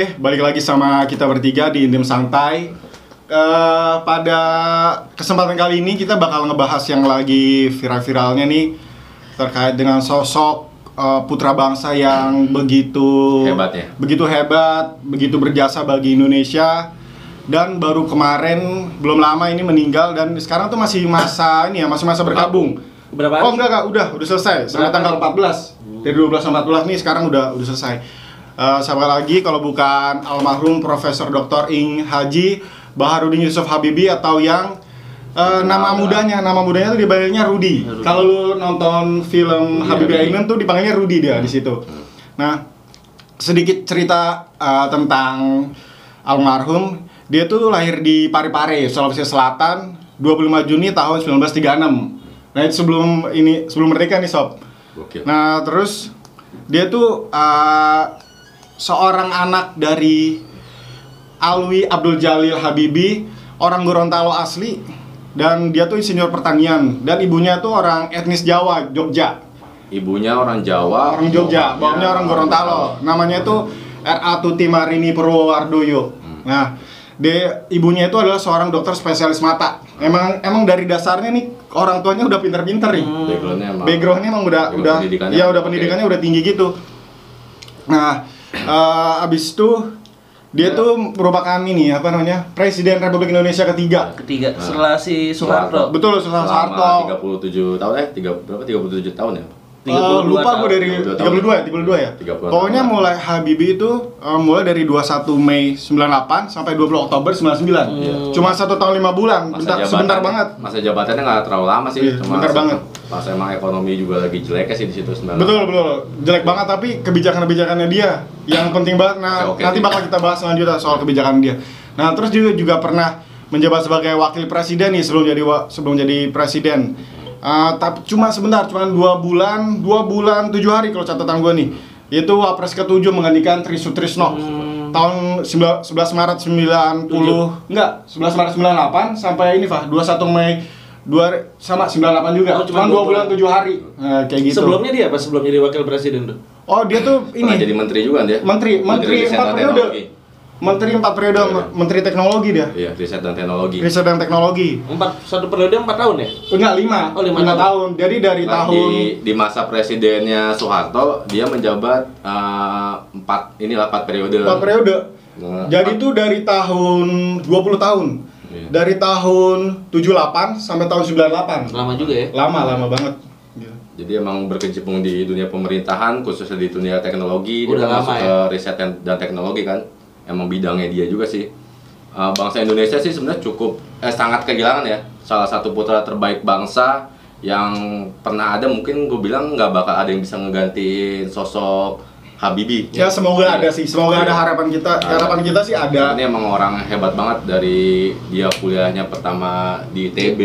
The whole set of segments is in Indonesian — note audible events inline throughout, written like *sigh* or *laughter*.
Oke, balik lagi sama kita bertiga di Intim Santai. Eh, pada kesempatan kali ini kita bakal ngebahas yang lagi viral-viralnya nih terkait dengan sosok eh, putra bangsa yang begitu Hebat ya? begitu hebat, begitu berjasa bagi Indonesia dan baru kemarin belum lama ini meninggal dan sekarang tuh masih masa ini ya masih masa berkabung. Berapa Oh hari? enggak enggak, udah udah selesai. Sampai tanggal 14. Dari 12 sampai 14 nih sekarang udah udah selesai. Eh siapa lagi kalau bukan almarhum Profesor Dr. Ing Haji Baharudin Yusuf Habibi atau yang eh, nama mudanya, nama mudanya tuh dipanggilnya Rudi. Rudi. Kalau lu nonton film Iya, Habibie Rudi. Ainun tuh dipanggilnya Rudi dia di situ. Nah, sedikit cerita eh, tentang almarhum. Dia tuh lahir di Parepare, Sulawesi Selatan, 25 Juni tahun 1936. Nah, itu sebelum ini sebelum merdeka nih, sob. Gokil. Nah, terus dia tuh eh, seorang anak dari Alwi Abdul Jalil Habibi, orang Gorontalo asli dan dia tuh insinyur pertanian dan ibunya tuh orang etnis Jawa, Jogja. Ibunya orang Jawa, Orang Jogja, bapaknya orang Gorontalo. Namanya itu R.A. Tuti Marini Purwowardoyo. Nah, dia ibunya itu adalah seorang dokter spesialis mata. Emang emang dari dasarnya nih orang tuanya udah pinter-pinter nih. Backgroundnya emang. Backgroundnya emang udah Background udah pendidikannya ya udah pendidikannya udah tinggi gitu. Nah, eh, abis itu dia Ya. tuh merupakan ini apa namanya Presiden Republik Indonesia ketiga. Ketiga, Nah. setelah si Soeharto. Betul, Soeharto. Selama 37 tahun eh tiga berapa 37 tahun ya? Eh, lupa gue dari 32 32 ya, 32 ya. 30 Pokoknya mulai Habibie itu eh, mulai dari 21 Mei 98 sampai 20 Oktober 99. Iya. Cuma satu tahun lima bulan, bentar, sebentar banget. Masa jabatannya nggak terlalu lama sih, Iya, cuma sebentar se- banget. Pas emang ekonomi juga lagi jeleknya sih di situ 99. Betul betul, jelek banget tapi kebijakan-kebijakannya dia yang penting banget. Nah, Oke, oke. nanti bakal kita bahas selanjutnya soal kebijakan dia. Nah, terus juga juga pernah menjabat sebagai wakil presiden nih sebelum jadi sebelum jadi presiden. Eh, tapi cuma sebentar, cuma dua bulan, dua bulan tujuh hari kalau catatan gue nih. Itu wapres ketujuh menggantikan Tri Sutrisno. Tahun 11 11 Maret 90 enggak 11 Maret 98 sampai ini Fah 21 Mei 2 sama 98 juga. Oh, cuma cuma dua dua bulan bulan. tujuh hari. Nah, kayak gitu. Sebelumnya dia apa? Sebelum jadi wakil presiden tuh? Oh dia tuh Pernah ini jadi menteri juga dia? menteri menteri empat dan periode teknologi. Menteri empat periode Iya. menteri teknologi dia Iya, riset dan teknologi. riset dan teknologi Empat, satu periode empat tahun ya? enggak lima Oh, lima lima tahun. tahun jadi dari Nah, tahun di, di masa presidennya Soeharto dia menjabat eh, empat inilah empat periode. empat periode Nah, jadi itu dari tahun 20 tahun Iya. dari tahun 78 sampai tahun 98 Lama juga ya? lama lama banget Gila. Jadi emang berkecimpung di dunia pemerintahan, khususnya di dunia teknologi, Udah dia lama masuk ya? ke riset dan teknologi kan. Emang bidangnya dia juga sih. Uh, bangsa Indonesia sih sebenarnya cukup eh, sangat kehilangan ya salah satu putra terbaik bangsa yang pernah ada mungkin gue bilang nggak bakal ada yang bisa ngegantiin sosok Habibie. ya semoga Iya. ada sih semoga ada harapan kita Ada. harapan kita sih ada Ini emang orang hebat banget dari dia kuliahnya pertama di ITB,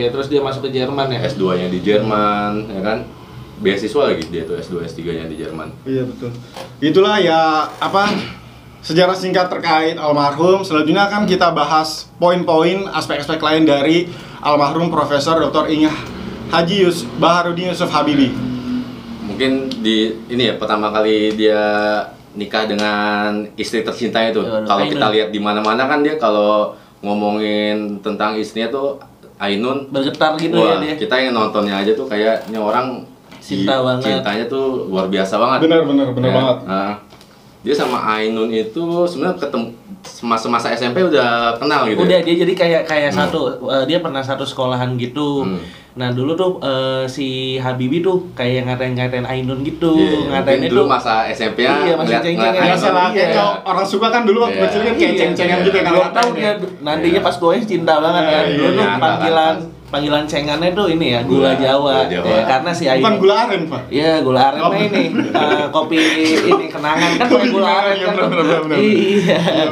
Iya, Terus dia masuk ke Jerman ya? S2-nya di Jerman, ya kan? Beasiswa lagi dia tuh S2 S3-nya di Jerman. Iya betul. Itulah ya apa sejarah singkat terkait almarhum. Selanjutnya akan kita bahas poin-poin aspek-aspek lain dari almarhum Profesor Dr. Inga Haji Yus Baharudin Yusuf Habibi. Mungkin di ini ya pertama kali dia nikah dengan istri tercinta itu. Ya, Kalau kita lihat di mana-mana kan dia kalau ngomongin tentang istrinya tuh Ainun Bergetar gitu Wah, ya dia? kita yang nontonnya aja tuh kayaknya orang Cinta banget. Cintanya tuh luar biasa banget. Benar benar benar Ya, banget. nah, dia sama Ainun itu sebenarnya ketemu masa-masa SMP udah kenal gitu. Udah ya? dia jadi kayak kayak satu eh, dia pernah satu sekolahan gitu. Hmm. Nah dulu tuh eh, si Habibie tuh kayak ngatain-ngatain Ainun gitu, Iya, ngatain itu. dulu masa SMP ya Iya, masih ceng-cengan. kayak Iya. orang suka kan dulu waktu Iya. kecil kan kayak Iya, ceng-cengan iya. gitu kan. Belum tahu dia nantinya pas gue cinta banget kan. Iya, Dulu iya, tuh iya. panggilan panggilan cengannya tuh ini ya gula, Gula, Jawa. gula Jawa. Ya, karena si Bukan Ainun gula aren, Pak. Iya, gula aren Oh. ini eh, kopi ini kenangan kan pakai gula aren Iya, kan. bener, bener, bener. Iya. Iya.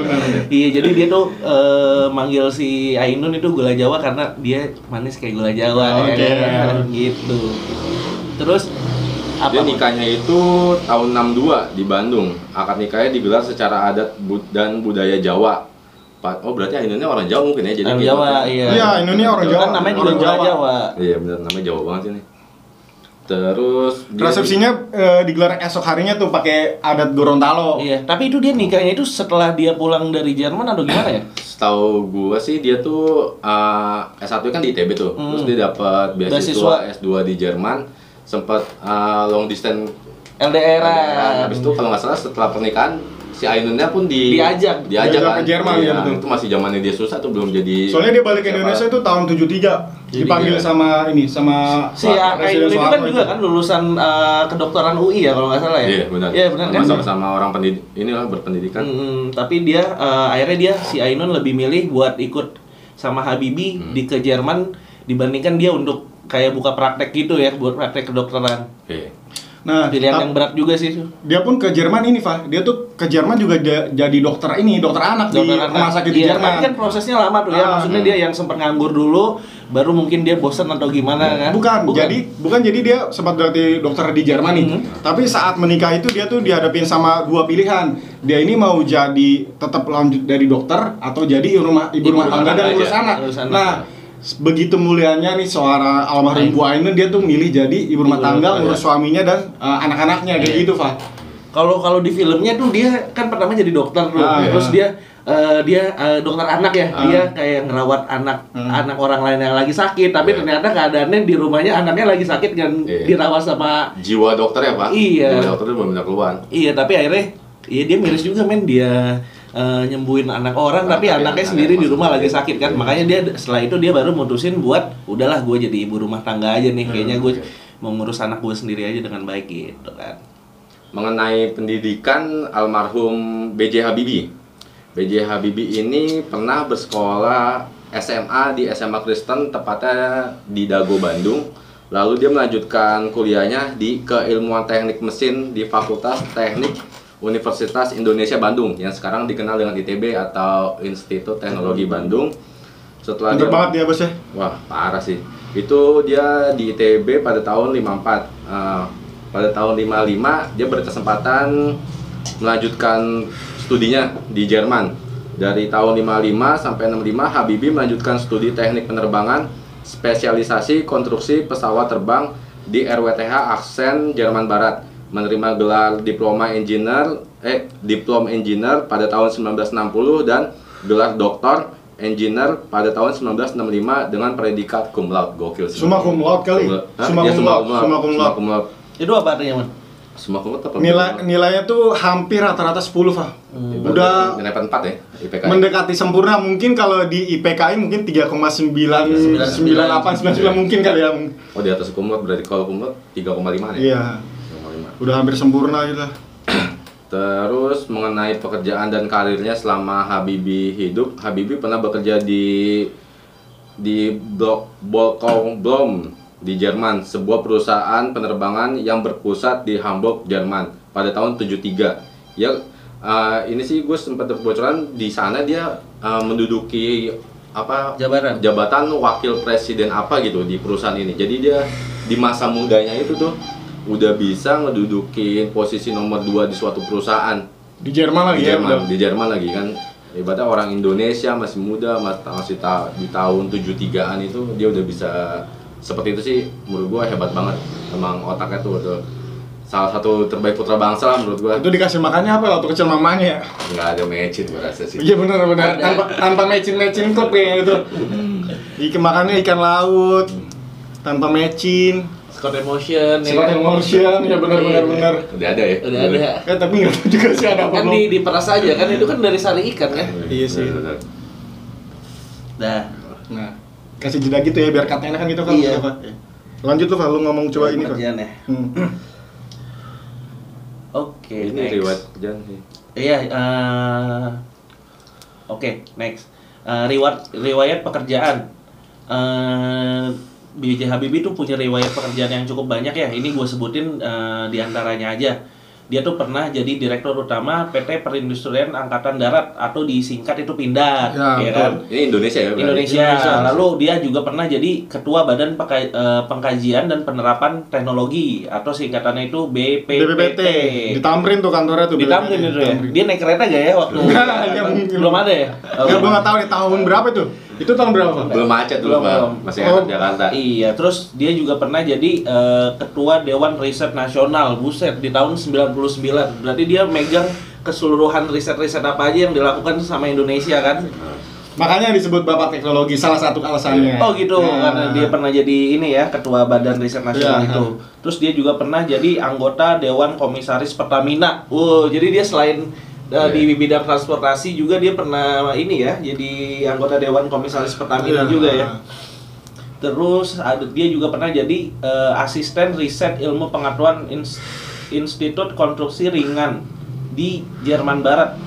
Iya, jadi dia tuh eh, manggil si Ainun itu gula Jawa karena dia manis kayak gula Jawa Oke. ya kan? gitu. Terus apa? Dia nikahnya itu tahun 62 di Bandung. Akad nikahnya digelar secara adat dan budaya Jawa. Oh berarti Ainunnya orang Jawa mungkin ya? Jadi Orang kayak Jawa, gitu. iya. Iya, Ainunnya orang Jawa. Kan namanya juga Orang Jawa. Jawa. Iya benar namanya Jawa banget ini. Terus dia- Resepsinya eh, digelar esok harinya tuh pakai adat Gorontalo. Iya, tapi itu dia nikahnya itu setelah dia pulang dari Jerman atau gimana ya? Setahu gua sih dia tuh uh, S1 kan di ITB tuh. Hmm. Terus dia dapat beasiswa Beasiswa. S2 di Jerman. Sempat uh, long distance LDR. LDR. Habis itu kalau nggak salah setelah pernikahan si Ainunnya pun di Diajak. diajak Diajak kan. ke Jerman, Iya, ya, betul. Itu masih zamannya dia susah tuh belum jadi Soalnya dia balik ke siapa. Indonesia itu tahun 73. Jadi Dipanggil dia- sama ini sama Si Pak Ainun itu kan juga kan lulusan eh, kedokteran UI ya kalau nggak salah ya. Iya benar. Iya benar kan. Sama-sama orang pendidik inilah berpendidikan. Hmm, tapi dia eh, akhirnya dia si Ainun lebih milih buat ikut sama Habibi Hmm. di ke Jerman dibandingkan dia untuk kayak buka praktek gitu ya buat praktek kedokteran. Oke. Nah, Pilihan yang berat juga sih. dia pun ke Jerman ini, Pak. Dia tuh ke Jerman juga ja- jadi dokter ini, dokter anak di Dokter rumah anak. sakit di Iya, Jerman. Tapi kan prosesnya lama tuh ya. Ah, Maksudnya hmm. dia yang sempat nganggur dulu, baru mungkin dia bosan atau gimana kan? Bukan, jadi bukan jadi dia sempat berarti dokter di Jerman nih. Mhm. Tapi saat menikah itu dia tuh dihadapin sama dua pilihan. Dia ini mau jadi tetap lanjut dari dokter atau jadi ibu rumah ibu Ibu rumah rumah tangga dan urus anak. Urus anak. Nah, s- begitu mulianya nih seorang almarhum Baik. Bu Ainun dia tuh milih jadi ibu rumah Ibu tangga, rumah ngurus suaminya dan uh, anak-anaknya kayak Iya. gitu, Pak. Kalau kalau di filmnya tuh dia kan pertama jadi dokter tuh, Ah, terus iya. dia eh, dia eh, dokter anak ya, Ah. dia kayak ngerawat anak Hmm. anak orang lain yang lagi sakit, tapi Iya. ternyata keadaannya di rumahnya anaknya lagi sakit kan Iya. dirawat sama Jiwa dokter ya, Pak? Iya. Jiwa dokter itu benar-benar keluar. iya tapi akhirnya iya dia miris juga men dia eh, nyembuhin anak orang Nah, tapi anaknya sendiri di rumah lagi sakit kan Iya. makanya dia setelah itu dia baru mutusin buat udahlah gue jadi ibu rumah tangga aja nih kayaknya gue oke. mau ngurus anak gue sendiri aja dengan baik gitu kan mengenai pendidikan almarhum B.J. Habibie. B.J. Habibie ini pernah bersekolah SMA di SMA Kristen tepatnya di Dago Bandung. Lalu dia melanjutkan kuliahnya di keilmuan teknik mesin di Fakultas Teknik Universitas Indonesia Bandung yang sekarang dikenal dengan ITB atau Institut Teknologi Bandung. Setelah Pinter dia- banget dia, Bos ya. Wah, parah sih. Itu dia di ITB pada tahun 54. Eh, pada tahun 55 dia berkesempatan melanjutkan studinya di Jerman. Dari tahun 55 sampai 65 Habibie melanjutkan studi teknik penerbangan spesialisasi konstruksi pesawat terbang di RWTH Aksen Jerman Barat. Menerima gelar diploma engineer eh diplom engineer pada tahun 1960 dan gelar doktor engineer pada tahun 1965 dengan predikat cum laude. Gokil sih. Summa cum laude kali. Cum laude. Hah? Summa Iya, cum laude. cum laude. Summa cum Summa laude. cum laude. itu apa artinya man Summa cum laude apa? Nilai nilainya tuh hampir rata-rata 10, Pak. Hmm. Udah Nilai 4 ya IPK. mendekati sempurna mungkin kalau di IPKI mungkin 3,998 99 mungkin kali ya. Oh, di atas cum laude berarti kalau cum laude 3,5 ya? Iya. 3,5. Udah hampir sempurna gitu. Terus mengenai pekerjaan dan karirnya selama Habibie hidup, Habibie pernah bekerja di di Blok Bolkong Blom di Jerman, sebuah perusahaan penerbangan yang berpusat di Hamburg, Jerman pada tahun 73. Ya eh, ini sih gue sempat dapat bocoran di sana dia eh, menduduki apa Jabatan. jabatan wakil presiden apa gitu di perusahaan ini. Jadi dia di masa mudanya itu tuh udah bisa ngedudukin posisi nomor 2 di suatu perusahaan Di Jerman lagi di ya. Jerman, udah. di Jerman lagi kan. Ibaratnya orang Indonesia masih muda, mas- masih ta- di tahun 73-an itu dia udah bisa seperti itu sih menurut gua hebat banget. Emang otaknya tuh udah salah satu terbaik putra bangsa lah menurut gua. Itu dikasih makannya apa waktu kecil mamanya ya? Nggak ada matchin gua rasa sih. Iya benar benar. Ada. Tanpa tanpa matching matching klub kayak gitu. Ikan makannya ikan laut tanpa matching. Scott Emotion ya Scott kan? Emotion ya benar benar Iya. benar. Udah ada ya? udah ada Ya tapi nggak tahu juga sih ada apa kan di diperas aja kan itu kan dari sari ikan kan Iya sih. Dah Nah, kasih jeda gitu ya biar katanya kan gitu kan. Iya. Apa? Lanjut tuh Pak, lu ngomong coba ini Pak. Pekerjaan ya Hmm. oke Ini next. riwayat kerjaan sih. Iya, eh, oke, next. Eh, riwayat riwayat pekerjaan. Eh B.J. Habibie itu punya riwayat pekerjaan yang cukup banyak ya. Ini gue sebutin eh, di antaranya aja. Dia tuh pernah jadi direktur utama PT Perindustrian Angkatan Darat atau disingkat itu Pindad, Ya, ya betul. kan? Ini Indonesia ya? berarti? Indonesia. Indonesia. Lalu dia juga pernah jadi ketua Badan Peka- eh, Pengkajian dan Penerapan Teknologi atau singkatannya itu BPPT. BPPT di Tamrin tuh kantornya tuh. Di Tamrin itu ya. Dia naik kereta gak ya waktu *laughs* Ya, mungkin. belum ada ya? Ya gua nggak tahu nih tahun berapa tuh. Itu tahun berapa, Pak? Belum macet dulu, Belum, Pak. belum. Masih Oh. Jakarta. Iya, terus dia juga pernah jadi eh, ketua Dewan Riset Nasional, buset di tahun 99. Berarti dia megang keseluruhan riset-riset apa aja yang dilakukan sama Indonesia kan? Makanya disebut Bapak Teknologi salah satu alasannya. Oh gitu, Nah. karena dia pernah jadi ini ya ketua Badan Riset Nasional Iya. itu. Terus dia juga pernah jadi anggota Dewan Komisaris Pertamina. Wow, jadi dia selain uh, di bidang transportasi juga dia pernah ini ya, jadi anggota Dewan Komisaris Pertamina Iya. juga ya. Terus dia juga pernah jadi uh, asisten riset ilmu pengetahuan Ins- Institut Konstruksi Ringan di Jerman Barat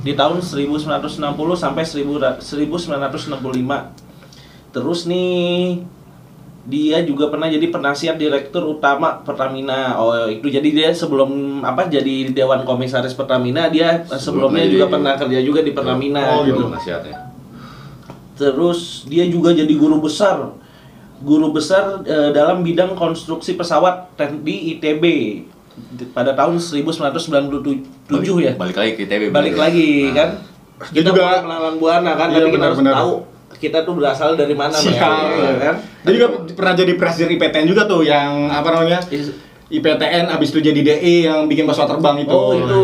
di tahun 1960 sampai 1000 1965. Terus nih dia juga pernah jadi penasihat direktur utama Pertamina. Oh, itu jadi dia sebelum apa jadi dewan komisaris Pertamina dia sebelumnya jadi- juga pernah kerja juga di Pertamina Oh, gitu. Belum nasihatnya. Terus dia juga jadi guru besar. Guru besar eh, dalam bidang konstruksi pesawat di ITB di- pada tahun 1997 ya. Balik lagi ke ITB. Balik berarti. lagi Nah, kan. Dia Kita juga- melawan buana kan, Iya, tapi kita harus benar-benar. tahu kita tuh berasal dari mana Siap. ya, kan. Dia juga pernah jadi presiden IPTN juga tuh yang apa namanya? IPTN abis itu jadi DI yang bikin pesawat terbang itu. Oh itu.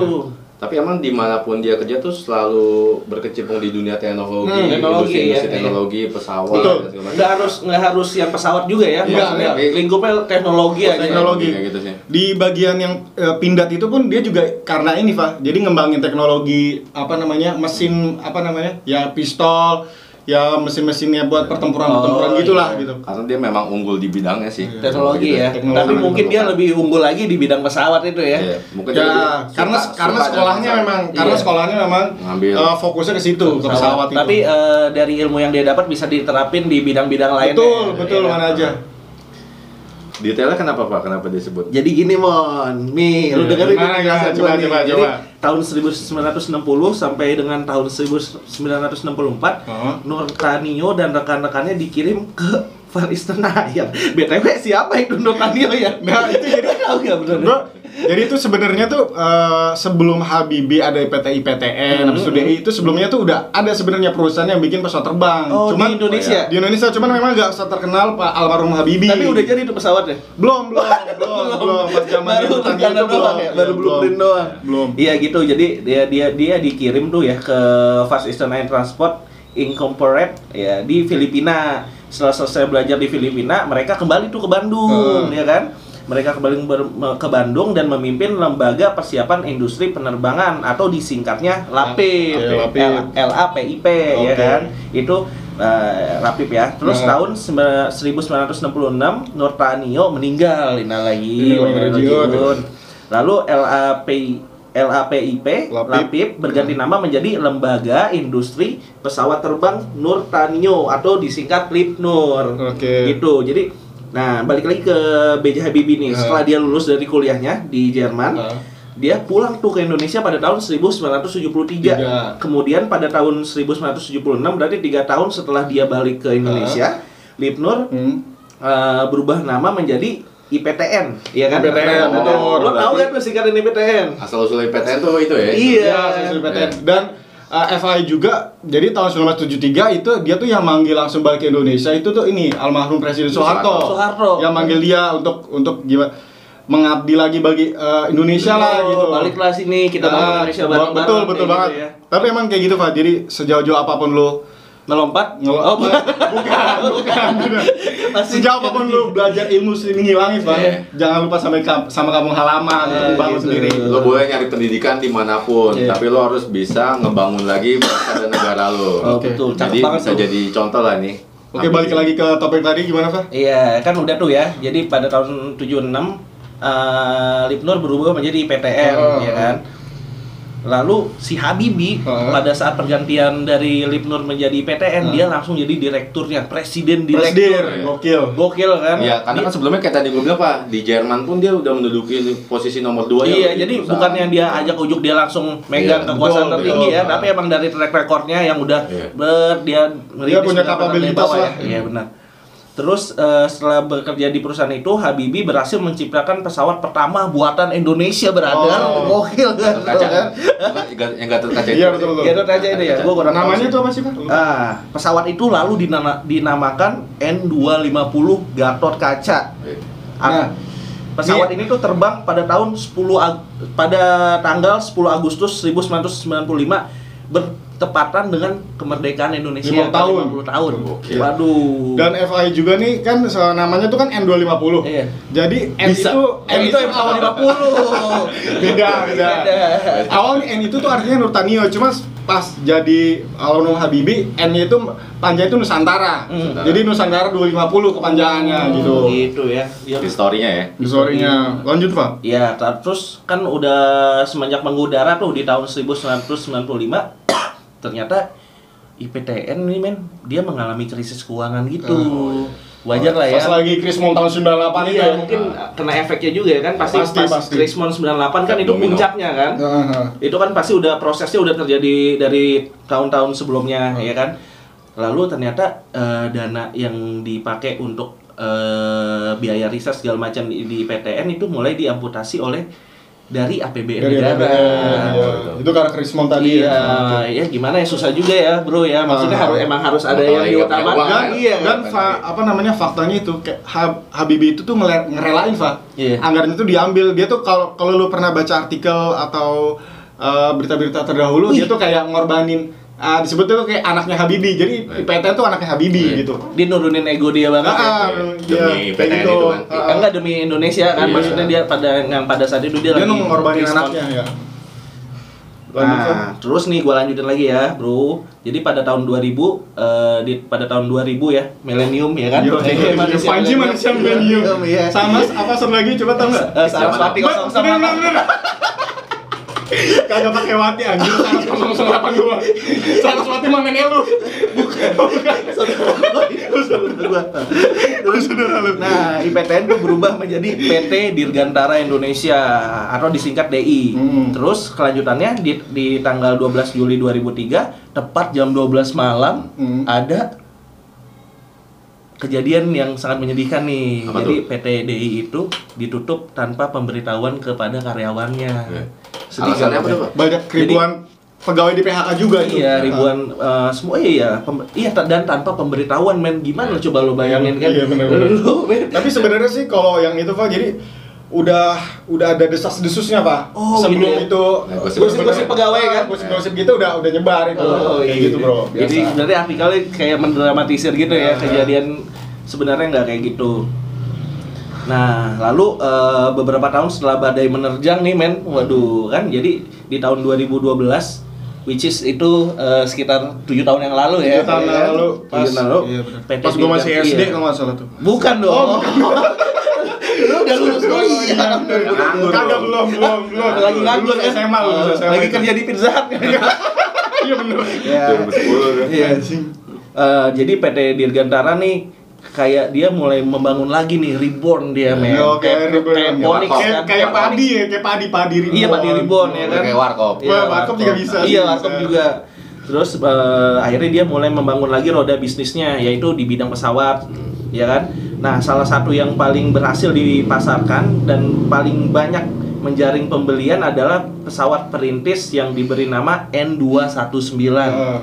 Tapi emang di mana pun dia kerja tuh selalu berkecimpung di dunia teknologi, Hmm, teknologi, industri, industri ya, teknologi, pesawat, Betul. Nggak harus nggak harus yang pesawat juga ya. Iya, iya. lingkupnya teknologi aja. Teknologi. Kayak gitu sih. Di bagian yang eh, pindad itu pun dia juga karena ini, Pak. Jadi ngembangin teknologi apa namanya? mesin apa namanya? Ya pistol, ya mesin-mesinnya buat pertempuran-pertempuran Oh, gitulah iya. gitu. Karena dia memang unggul di bidangnya sih. Teknologi Gitu. ya. Teknologi. Tapi mungkin dia lebih unggul lagi di bidang pesawat itu ya. Iya, mungkin Ya, karena suka- karena suka sekolahnya memang Iya. karena sekolahnya memang Ngambil. eh, fokusnya ke situ, ke pesawat itu. Tapi eh, dari ilmu yang dia dapat bisa diterapin di bidang-bidang lain. betul, ya. betul Iya. mana aja. Detailnya kenapa Pak? Kenapa disebut? Jadi gini Mon, nih lu Iya, dengerin gimana, penjelasan Coba, nih. coba, Jadi coba. tahun 1960 sampai dengan tahun 1964 Heeh. Nurtanio dan rekan-rekannya dikirim ke Far Eastern Island. BTW siapa itu Nurtanio ya? Nah, itu jadi tahu nggak bener? Jadi itu sebenarnya tuh eh, sebelum Habibie ada IPT IPTN, itu Hmm. DI itu sebelumnya tuh udah ada sebenarnya perusahaan yang bikin pesawat terbang. Oh, cuman di Indonesia. di Indonesia cuman memang nggak terkenal Pak almarhum Habibie. Tapi udah jadi itu pesawatnya. belum, *laughs* belum, belum, belum. Pas zaman baru itu itu belum, doang ya, baru blueprint doang. Belum. Iya gitu. Jadi dia dia dia dikirim tuh ya ke Fast Eastern Air Transport Incorporated ya di Filipina. Setelah selesai belajar di Filipina, mereka kembali tuh ke Bandung, Heeh. ya kan? Mereka kembali ke Bandung dan memimpin lembaga persiapan industri penerbangan atau disingkatnya LAPIP, LAPIP. LAPIP ya kan? Itu eh, LAPIP ya. Terus Nah. tahun sembilan- 1966 Nurtanio meninggal, lagi, raji'un. Lalu LAP LAPIP Lapip. LAPIP berganti nama menjadi Lembaga Industri Pesawat Terbang Nurtanio atau disingkat LIPNUR. Oke. Gitu. Jadi nah balik lagi ke B.J. Habibie nih. Nah. Setelah dia lulus dari kuliahnya di Jerman, Nah. dia pulang tuh ke Indonesia pada tahun 1973. Tiga. Kemudian pada tahun 1976 berarti tiga tahun setelah dia balik ke Indonesia, LIPNUR Hmm. eh, berubah nama menjadi IPTN, iya kan? IPTN, Nah, betul. Lo tahu kan singkatan IPTN? Asal usul IPTN tuh itu ya? Iya. Ya, sesuai PTN. Dan uh, FI juga, jadi tahun 1973 itu dia tuh yang manggil langsung balik ke Indonesia itu tuh ini almarhum Presiden Soeharto. Soeharto. Yang manggil dia untuk untuk gimana mengabdi lagi bagi uh, Indonesia lah gitu. Baliklah sini kita bangun Ah, Indonesia bareng-bareng. betul betul banget. gitu ya. Tapi emang kayak gitu Pak. Jadi sejauh-jauh apa pun lu Melompat? ngel- Oh, bukan. bukan. Masih- *laughs* Sejauh apa pun lu belajar ilmu seni ngilangin, Pak. Iya. Jangan lupa sampai kam- sama kampung halaman untuk bangun gitu. sendiri. Lo boleh nyari pendidikan di mana pun, Iya. tapi lo harus bisa ngebangun lagi bangsa dan negara lo. Oh, Oke. betul. Cakep Jadi banget bisa tuh. jadi contoh lah nih. Oke, balik lagi ke topik tadi gimana, Pak? Iya, kan udah tuh ya. Jadi pada tahun 76 eh Lipnur berubah menjadi IPTN, Oh. ya kan? Lalu si Habibie Oh. pada saat pergantian dari Lipnur menjadi IPTN, Oh. dia langsung jadi direkturnya, presiden direktur. Presiden, gokil. Gokil kan? Iya, karena kan sebelumnya kayak tadi gue bilang pak, di Jerman pun dia udah menduduki posisi nomor dua ya. Iya, di jadi perusahaan. bukannya dia ajak ujuk dia langsung megang Iya, kekuasaan betul, tertinggi betul. ya, tapi emang dari track recordnya yang udah Iya. ber dia merintis punya kapabilitas bawah lah. ya. Iya benar. Terus eh, setelah bekerja di perusahaan itu, Habibie berhasil menciptakan pesawat pertama buatan Indonesia berada. Oh. Gokil kan? Gatot kaca kan? Yang Gatot kaca itu. Iya, betul, betul. Gatot kaca itu ya, gua kurang Namanya itu apa sih, Pak? Ah, pesawat itu lalu dinama- dinamakan N250 Gatot Kaca. Ah, Nah, pesawat ini- ini tuh terbang pada tahun 10 Ag- pada tanggal 10 Agustus 1995 bertepatan dengan kemerdekaan Indonesia Lima yang tahun. 50 tahun. Oke. Waduh. Dan FI juga nih kan namanya tuh kan N250. Iya. Jadi N Bisa. itu N itu yang pesawat 50. beda, beda. Beda. Awalnya N itu tuh artinya Nurtanio, cuma pas jadi Almarhum Habibie, N-nya itu panjang itu Nusantara. Hmm. Jadi Nusantara 250 kepanjangannya gitu. Gitu ya. Ya. Historinya ya. Historinya. Lanjut, Pak. Ya, terus kan udah semenjak mengudara tuh di tahun 1995 *coughs* ternyata IPTN nih men dia mengalami krisis keuangan gitu. Oh, Wajar lah ya. Pas lagi Krismon tahun 98 itu Iya, ya. mungkin kena efeknya juga ya kan pasti, Pasti, pas pasti. Krismon 98 kan itu puncaknya kan. Heeh. Itu kan pasti udah prosesnya udah terjadi dari tahun-tahun sebelumnya ya kan. Lalu ternyata eh, dana yang dipakai untuk eh, biaya riset segala macam di, di PTN itu mulai diamputasi oleh dari APBN Dari negara. APBN, iya. Itu karena Krismon tadi Iya, ya. ya gimana ya susah juga ya, Bro ya. Maksudnya Ah. harus emang harus ada yang diutamakan. uang, dan, Iya, dan fa- apa namanya faktanya itu kayak Hab- Habibie itu tuh ngerelain Fa. Iya. Anggaran itu diambil. Dia tuh kalau kalau lu pernah baca artikel atau uh, berita-berita terdahulu dia tuh kayak ngorbanin uh, disebut tuh kayak anaknya Habibie. Jadi. IPTN tuh anaknya Habibie Baik. gitu. dia nurunin ego dia banget. ya. Ah, Demi iya, kayak PTN gitu. itu kan. Ah, enggak demi Indonesia kan Iya. maksudnya dia pada yang pada saat itu dia, dia lagi ngorbanin respon. anaknya ya. Nah, terus nih gua lanjutin lagi ya, Bro. Jadi pada tahun 2000 eh, di pada tahun 2000 ya, milenium ya kan? Yo, Eh, manusia Panji manusia milenium. Iya. Sama apa satu lagi coba tau nggak? Eh, Saraswati 008. bener, bener. Kagak pakai wati anjir, Saras 008 gua. Saraswati mah nenek lu. Saudara lu. Nah, IPTN itu berubah menjadi PT Dirgantara Indonesia atau disingkat DI. Hmm. Terus kelanjutannya di, di tanggal 12 Juli 2003 tepat jam 12 malam Hmm. ada kejadian yang sangat menyedihkan nih. Apa Jadi tuh? PT DI itu ditutup tanpa pemberitahuan kepada karyawannya. Oke. Sedih Alasannya apa ya. tuh, Pak? Banyak ribuan pegawai di PHK juga itu. Iya ribuan eh, semua iya pem- iya ta- dan tanpa pemberitahuan men gimana coba lo bayangin kan Iya, bener-bener. *laughs* Lu, men. Tapi sebenarnya sih kalau yang itu Pak, jadi udah udah ada desas-desusnya Pak. Oh, Sebelum gitu ya? itu Nah, gosip- gosip pegawai kan? Gosip-gosip gitu udah udah nyebar itu. Oh, kayak iya. gitu, Bro. Jadi Biasa. berarti artikelnya kayak mendramatisir gitu ya Iya. kejadian sebenarnya nggak kayak gitu. Nah, lalu eh, beberapa tahun setelah badai menerjang nih men, waduh kan jadi di tahun 2012 which is itu eh, sekitar tujuh tahun yang lalu ya. Tujuh tahun ya yang kan? lalu, Tujuh pas, tahun lalu. iya benar. PT pas gua masih SD iya. kalau nggak salah tuh. Bukan dong. Oh, *laughs* Lu udah lulus kuliah. Nganggur Kagak dong. belum, belum, belum. Lagi nganggur Lulus kan? SMA, lulus Oh, SMA. Lagi kerja di Pizza Hut. *laughs* Iya bener. Ya. 2010 tuh. Iya. Eh, jadi PT Dirgantara nih kayak dia mulai membangun lagi nih reborn dia men. Yo, kayak kayak kayak kayak kan. kayak padi ya, kayak padi padi reborn. Iya, padi reborn ya kan. Kayak warkop. Wah, warkop juga bisa Iya, warkop juga. Terus eh, akhirnya dia mulai membangun lagi roda bisnisnya yaitu di bidang pesawat, ya kan? Nah, salah satu yang paling berhasil dipasarkan dan paling banyak menjaring pembelian adalah pesawat perintis yang diberi nama N219. Heeh.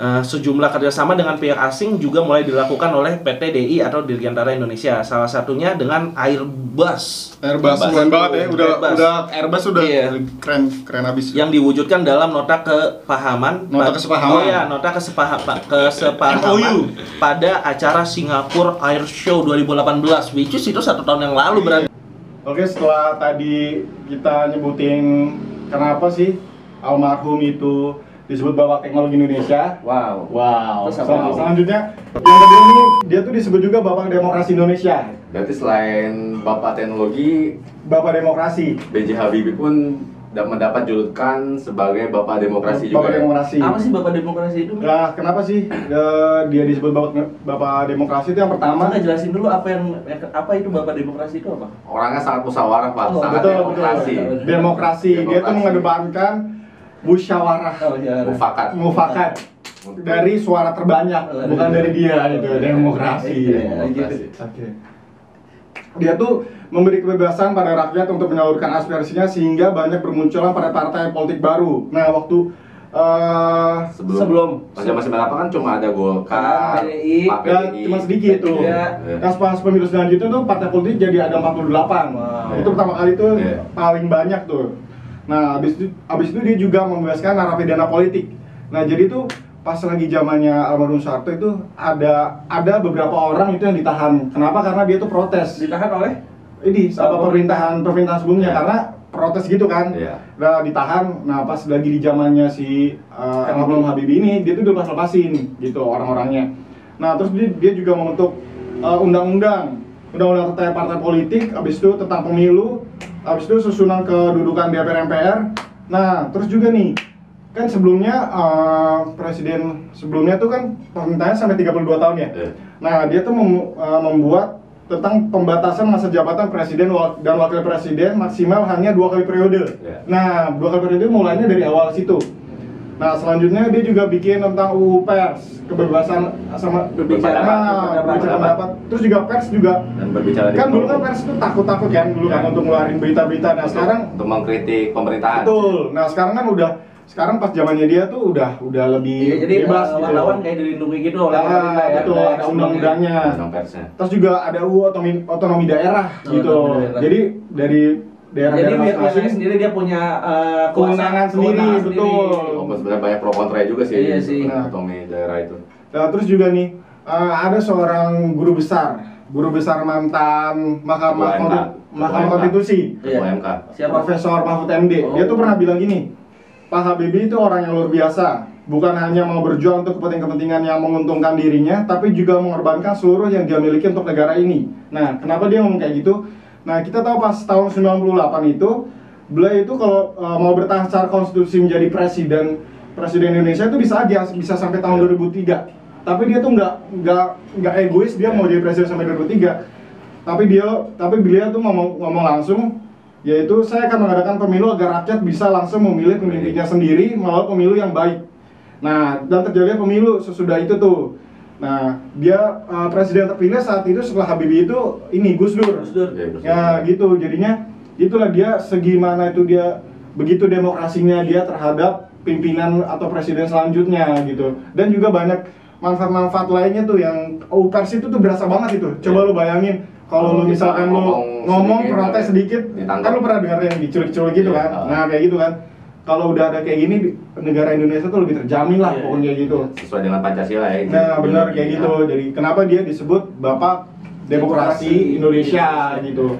Eh, sejumlah kerjasama dengan pihak asing juga mulai dilakukan oleh PT DI atau Dirgantara Indonesia. Salah satunya dengan Airbus Airbus keren banget ya, udah Airbus. udah Airbus udah Iya. keren keren abis. yang diwujudkan dalam nota kepahaman Nota pa- kesepahaman. oh ya nota kesepahaman kesepahaman pada acara Singapore Air Show 2018 which is itu satu tahun yang lalu berarti Oke, setelah tadi kita nyebutin kenapa sih almarhum itu disebut Bapak Teknologi Indonesia. wow Wow. Terus apa Sel- selanjutnya yang kedua ini dia tuh disebut juga Bapak Demokrasi Indonesia. Berarti selain Bapak Teknologi, Bapak Demokrasi. B.J. Habibie pun da- mendapat julukan sebagai Bapak Demokrasi juga. Bapak ya? Demokrasi. apa sih bapak demokrasi itu Nah, kenapa sih eh, dia disebut Bapak, Bapak Demokrasi itu yang pertama? Mama jelasin dulu apa yang apa itu bapak demokrasi itu apa Orangnya sangat musyawarah, Pak. Oh, sangat betul, demokrasi. betul. Demokrasi. Dia tuh Demokrasi. mengedepankan musyawarah oh ya Mufakat. mufakat. dari suara terbanyak, bukan dari dia gitu, demokrasi. Iya, gitu. Oke. Dia tuh memberi kebebasan pada rakyat untuk menyalurkan aspirasinya sehingga banyak bermunculan pada partai politik baru. Nah, waktu eh sebelum, Sebelum. pas zaman 98 kan cuma ada Golkar, PDI, Pak dan PDI. cuma sedikit tuh. Iya. Nah, pas pemilu selanjutnya tuh partai politik jadi ada 48. Wow. Itu pertama kali tuh Iya. paling banyak tuh. Nah, habis itu habis itu dia juga membebaskan narapidana politik. Nah, jadi tuh pas lagi zamannya almarhum Soeharto itu ada ada beberapa orang itu yang ditahan. Kenapa? Karena dia tuh protes. Ditahan oleh Ini Oh. pemerintahan pemerintahan sebelumnya Iya. karena protes gitu kan. Iya. Nah, ditahan. Nah, pas lagi di zamannya si uh, almarhum Habibie ini dia tuh dilepas lepasin gitu orang-orangnya. Nah, terus dia, dia juga membentuk uh, undang-undang undang-undang terkait partai politik, habis itu tentang pemilu, habis itu susunan kedudukan DPR MPR. Nah, terus juga nih kan sebelumnya uh, presiden sebelumnya tuh kan pemerintahnya sampai 32 tahun ya. Iya. Nah, dia tuh mem- uh, membuat tentang pembatasan masa jabatan presiden dan wakil presiden maksimal hanya dua kali periode. Iya. Nah, dua kali periode mulainya dari awal situ. Nah, selanjutnya dia juga bikin tentang UU pers, kebebasan sama Berbicara, Nah, berbicara pendapat. Terus juga pers juga dan berbicara kan dulu kan pers itu takut-takut kan dulu kan Iya. untuk ngeluarin berita-berita. Nah, Untuk- sekarang untuk mengkritik pemerintahan. betul. Nah, sekarang kan udah sekarang pas zamannya dia tuh udah udah lebih Iya, jadi bebas uh, gitu. wartawan kayak dilindungi gitu oleh Ah, pemerintah ya. betul, ada undang-undangnya. Undang persnya. Terus juga ada UU otonomi, otonomi daerah Oh, gitu. otonomi daerah. Jadi dari Jadi daerah-daerah biar masing-masing sendiri dia punya uh, Kewenangan sendiri, betul. Walaupun sebenarnya banyak pro kontra juga sih. Iya sih. Nah, otonomi daerah itu. Nah, terus juga nih eh, ada seorang guru besar, guru besar mantan Mahkamah Mahkamah. Konstitusi, Iya. MK. Siapa? Profesor Mahfud MD. Dia tuh Oh. pernah bilang gini, Pak Habibie itu orang yang luar biasa, bukan hanya mau berjuang untuk kepentingan-kepentingan yang menguntungkan dirinya, tapi juga mengorbankan seluruh yang dia miliki untuk negara ini. Nah, kenapa dia ngomong kayak gitu? Nah, kita tahu pas tahun 98 itu, beliau itu kalau uh, mau bertahan secara konstitusi menjadi presiden presiden Indonesia itu bisa aja bisa sampai tahun Ya. 2003. Tapi dia tuh nggak nggak nggak egois dia mau jadi presiden sampai 2003. Tapi dia tapi beliau tuh ngomong ngomong langsung yaitu saya akan mengadakan pemilu agar rakyat bisa langsung memilih pemimpinnya sendiri melalui pemilu yang baik. Nah, dan terjadi pemilu sesudah itu tuh. Nah, dia uh, presiden terpilih saat itu setelah Habibie itu ini Gus Dur. Gus Dur. Iya, Gus Dur. Ya gitu, jadinya itulah dia segimana itu dia begitu demokrasinya dia terhadap pimpinan atau presiden selanjutnya gitu. Dan juga banyak manfaat-manfaat lainnya tuh yang oh, pers itu tuh berasa banget itu. Coba Iya. lu bayangin kalau lu misalkan lu ngomong ngomong sedikit, protes sedikit, ditangkap. kan lu pernah dengar yang diculik-culik gitu Iya. kan. Nah, kayak gitu kan. Kalau udah ada kayak gini di- negara Indonesia tuh lebih terjamin lah Iya. pokoknya kayak gitu. Sesuai dengan Pancasila ya. Nah, benar kayak gitu. Jadi kenapa dia disebut Bapak Demokrasi Indonesia gitu.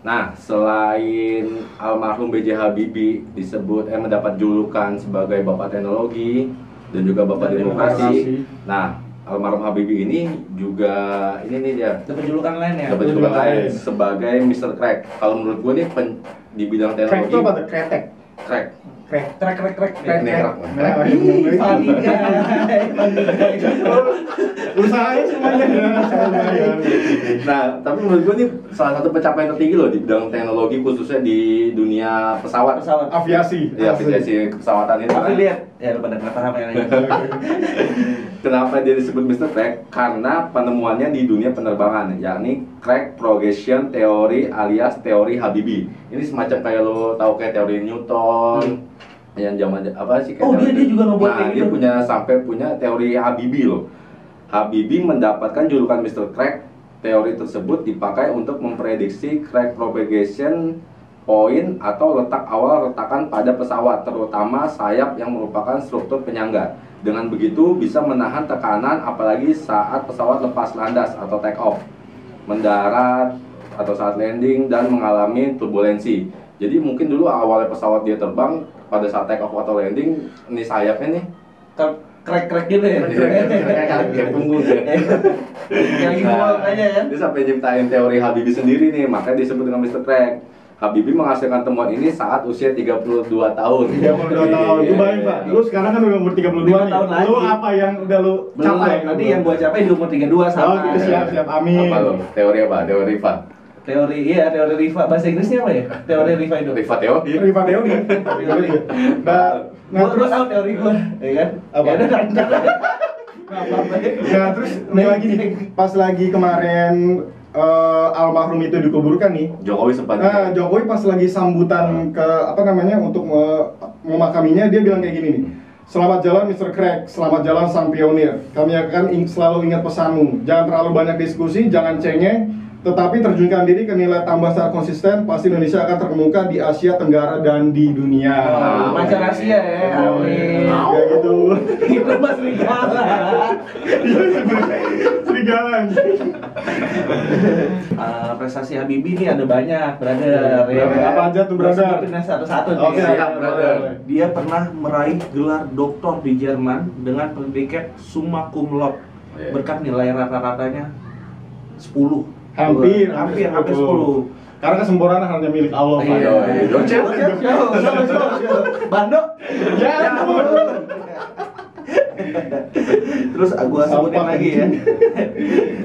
Nah, selain almarhum B.J. Habibie disebut eh mendapat julukan sebagai Bapak Teknologi dan juga Bapak Dan Demokrasi. demokrasi. Nah, almarhum Habibie ini juga ini nih dia Dapat julukan lain ya. dapat julukan lain. sebagai Mr. Crack. Kalau menurut gue nih pen- di bidang Crack teknologi itu apa tuh? Kretek. crack. Crack. Trek trek trek. Crack. Ini crack. crack. Nah, ini. Usahain semuanya. Nah, tapi menurut gue nih salah satu pencapaian tertinggi loh di bidang teknologi khususnya di dunia pesawat. Pesawat. Aviasi. Ya, aplikasi pesawatan itu. kan. Affiliate. Ya lu pada nggak paham ya. *laughs* Kenapa dia disebut Mr. Crack? Karena penemuannya di dunia penerbangan, yakni crack progression teori alias teori Habibie. Ini semacam kayak lo tahu kayak teori Newton, yang zaman apa sih? kayak Oh, dia- dia juga ngebuat Nah, kayak dia gitu. punya sampai punya teori Habibie loh. Habibie mendapatkan julukan Mr. Crack. Teori tersebut dipakai untuk memprediksi crack propagation poin atau letak awal retakan pada pesawat, terutama sayap yang merupakan struktur penyangga. Dengan begitu bisa menahan tekanan apalagi saat pesawat lepas landas atau take off, mendarat atau saat landing dan mengalami turbulensi. Jadi mungkin dulu awalnya pesawat dia terbang pada saat take off atau landing, ini sayapnya nih krek gitu ya. kayak punggung *laughs* ya. Yang lagi mual aja kan. Dia sampai nyiptain teori Habibie sendiri nih, makanya disebut dengan Mr. Crack. Habibie menghasilkan temuan ini saat usia 32 tahun. 32 tahun. Lu bayangin, Pak. Lu sekarang kan udah umur 32 Lima nih. tahun lagi. Lu apa yang udah lu Belum, capai? nanti yang gua capai di umur 32 sama. Oke, siap, siap. Amin. Apa lo? Teori apa? Teori Riva. Teori iya, teori Riva. Bahasa Inggrisnya apa ya? Teori Riva itu. Riva teori. Riva teori. Nah, Nah, Gua- terus gua teori gue, ya kan? Apa? Ya udah. Nah terus ini lagi nih, pas lagi kemarin eh, almarhum itu dikuburkan nih, Jokowi sempat Nah, Jokowi pas lagi sambutan ke apa namanya untuk me- memakaminya dia bilang kayak gini nih. Selamat jalan Mr. Craig, selamat jalan sang pionir. Kami akan ing- selalu ingat pesanmu. Jangan terlalu banyak diskusi, jangan cengeng, tetapi terjunkan diri ke nilai tambah secara konsisten. Pasti Indonesia akan terkemuka di Asia Tenggara dan di dunia. Oh, Macan Asia ya, amin. Kayak gitu. *laughs* Itu mas Rigala. Serigala. *laughs* Eh, prestasi Habibie ini ada banyak, brother. ya? Apa aja tuh, brother? sebutin satu-satu nih. Oke, siap, brother. Dia pernah meraih gelar doktor di Jerman dengan predikat summa cum laude Iya. berkat nilai rata-ratanya 10. Hampir, hampir, hampir 10. 10. Karena kesempurnaan hanya milik Allah. Pak. Iya, iya. Bando. Ya ampun. Terus gua sebutin lagi ya.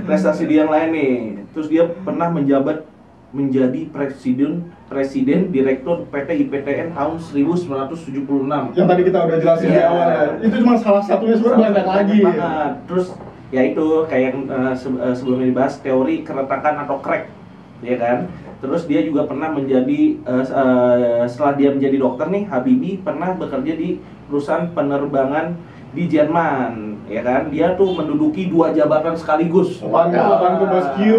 Prestasi dia yang lain nih. Terus dia pernah menjabat menjadi presiden presiden direktur PT IPTN tahun 1976. Yang tadi kita udah jelasin di Iya. awal ya. Itu cuma salah satunya sebenarnya banyak lagi. banget. Terus ya itu kayak yang eh, se- eh, sebelumnya dibahas teori keretakan atau crack, ya kan? Terus dia juga pernah menjadi eh, s- eh, setelah dia menjadi dokter nih, Habibie pernah bekerja di perusahaan penerbangan di Jerman, ya kan? Dia tuh menduduki dua jabatan sekaligus. Bantu, bantu bosku.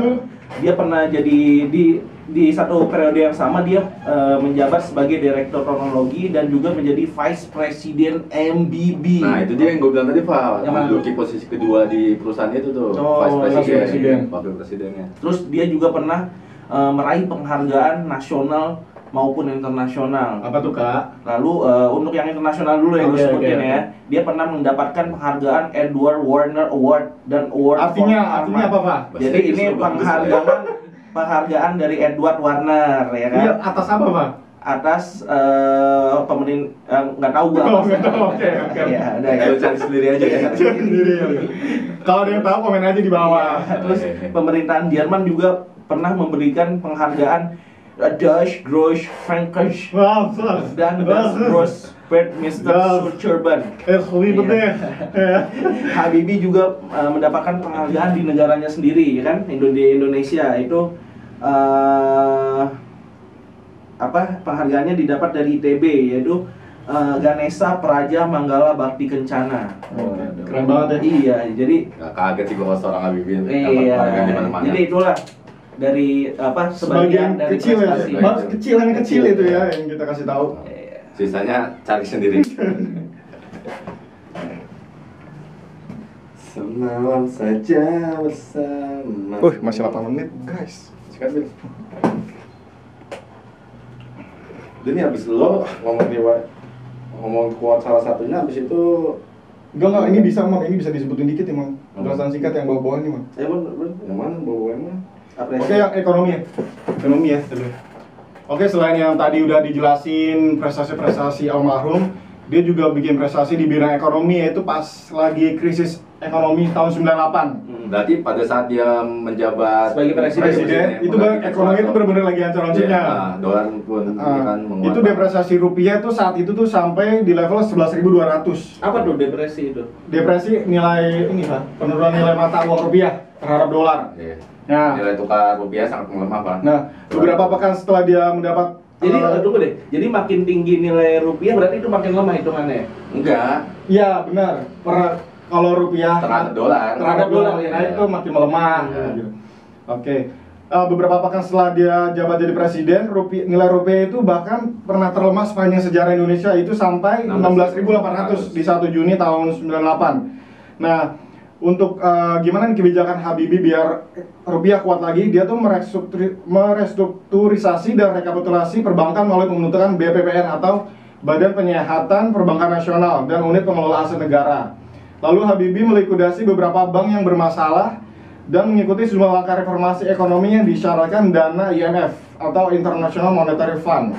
Dia pernah jadi di di satu periode yang sama dia eh, menjabat sebagai direktur kronologi dan juga menjadi vice president MBB. Nah itu dia yang gue bilang tadi Pak, Yang menduduki posisi kedua di perusahaan itu tuh, Oh, vice president, president. wakil presidennya. Terus dia juga pernah eh, meraih penghargaan nasional maupun internasional. Apa tuh kak? Lalu eh, untuk yang internasional dulu yang gue Oke, sebutin oke, ya, dia pernah mendapatkan penghargaan Edward Warner Award dan Award for Artinya, artinya apa pak? Jadi ini penghargaan penghargaan dari Edward Warner ya kan Iya, atas apa pak? atas eh pemerintah nggak tahu gua Oh, apa. nggak tahu. Oke, oke. ya ada ya cari sendiri aja ya. Sendiri ya. Kalau ada yang tahu komen aja di bawah. Iya, Terus pemerintahan Jerman juga pernah memberikan penghargaan Frankisch Wah, sus. dan Das Gross Bert Mr. Deh. Ya. *laughs* Habibie juga uh, mendapatkan penghargaan di negaranya sendiri, ya kan? Indo- di Indonesia itu uh, apa penghargaannya didapat dari ITB yaitu uh, Ganesha Praja Manggala Bakti Kencana. Keren banget ya. Iya, jadi Gak kaget sih gua kalau seorang Habibie dapat iya. penghargaan di mana-mana. Jadi itulah dari apa Sebagian sebagian dari kecil ya. Bang, kecil yang kecil itu ya yang kita kasih tahu. Iya. Sisanya cari sendiri. *laughs* Semalam saja bersama. Wih, masih 8 menit, guys. Sikat Bil. Udah nih abis lo ngomong riwayat ngomong kuat salah satunya abis itu Enggak enggak, ini bisa Mang, ini bisa disebutin dikit ya Mang. Penjelasan singkat yang bawah-bawah ini Mang. eh man, man, yang mana bawa yang Oke, yang ekonomi ya. Ekonomi ya, dulu. Oke, selain yang tadi udah dijelasin prestasi-prestasi almarhum, dia juga bikin prestasi di bidang ekonomi yaitu pas lagi krisis ekonomi tahun 98. Hmm. Berarti pada saat dia menjabat Sebagai presiden. Presiden, itu bang, ekonomi itu benar-benar lagi hancur-hancurnya. Iya, nah, dolar pun kan menguat. itu depresiasi rupiah tuh saat itu tuh sampai di level 11.200. Apa tuh depresi itu? Depresi nilai ini pak, penurunan nilai mata uang rupiah terhadap dolar. Iya. Nah, Nilai tukar rupiah sangat melemah pak. nah beberapa pekan setelah dia mendapat Jadi eh, tunggu deh. Jadi makin tinggi nilai rupiah berarti itu makin lemah hitungannya. Enggak. Iya benar. Per kalau rupiah Terhadap dolar. terhadap dolar ya, Iya. itu makin melemah. Iya. gitu. Oke. Eh, beberapa pekan setelah dia jabat jadi presiden, rupiah, nilai rupiah itu bahkan pernah terlemah sepanjang sejarah Indonesia itu sampai 16.800 di 1 Juni tahun 98. Nah, untuk eh, gimana nih kebijakan Habibie biar rupiah kuat lagi, dia tuh merestrukturi- merestrukturisasi dan rekapitulasi perbankan melalui pembentukan BPPN atau Badan Penyihatan Perbankan Nasional dan Unit Pengelola Aset Negara. Lalu Habibie melikuidasi beberapa bank yang bermasalah dan mengikuti sejumlah langkah reformasi ekonomi yang disyaratkan dana IMF atau International Monetary Fund.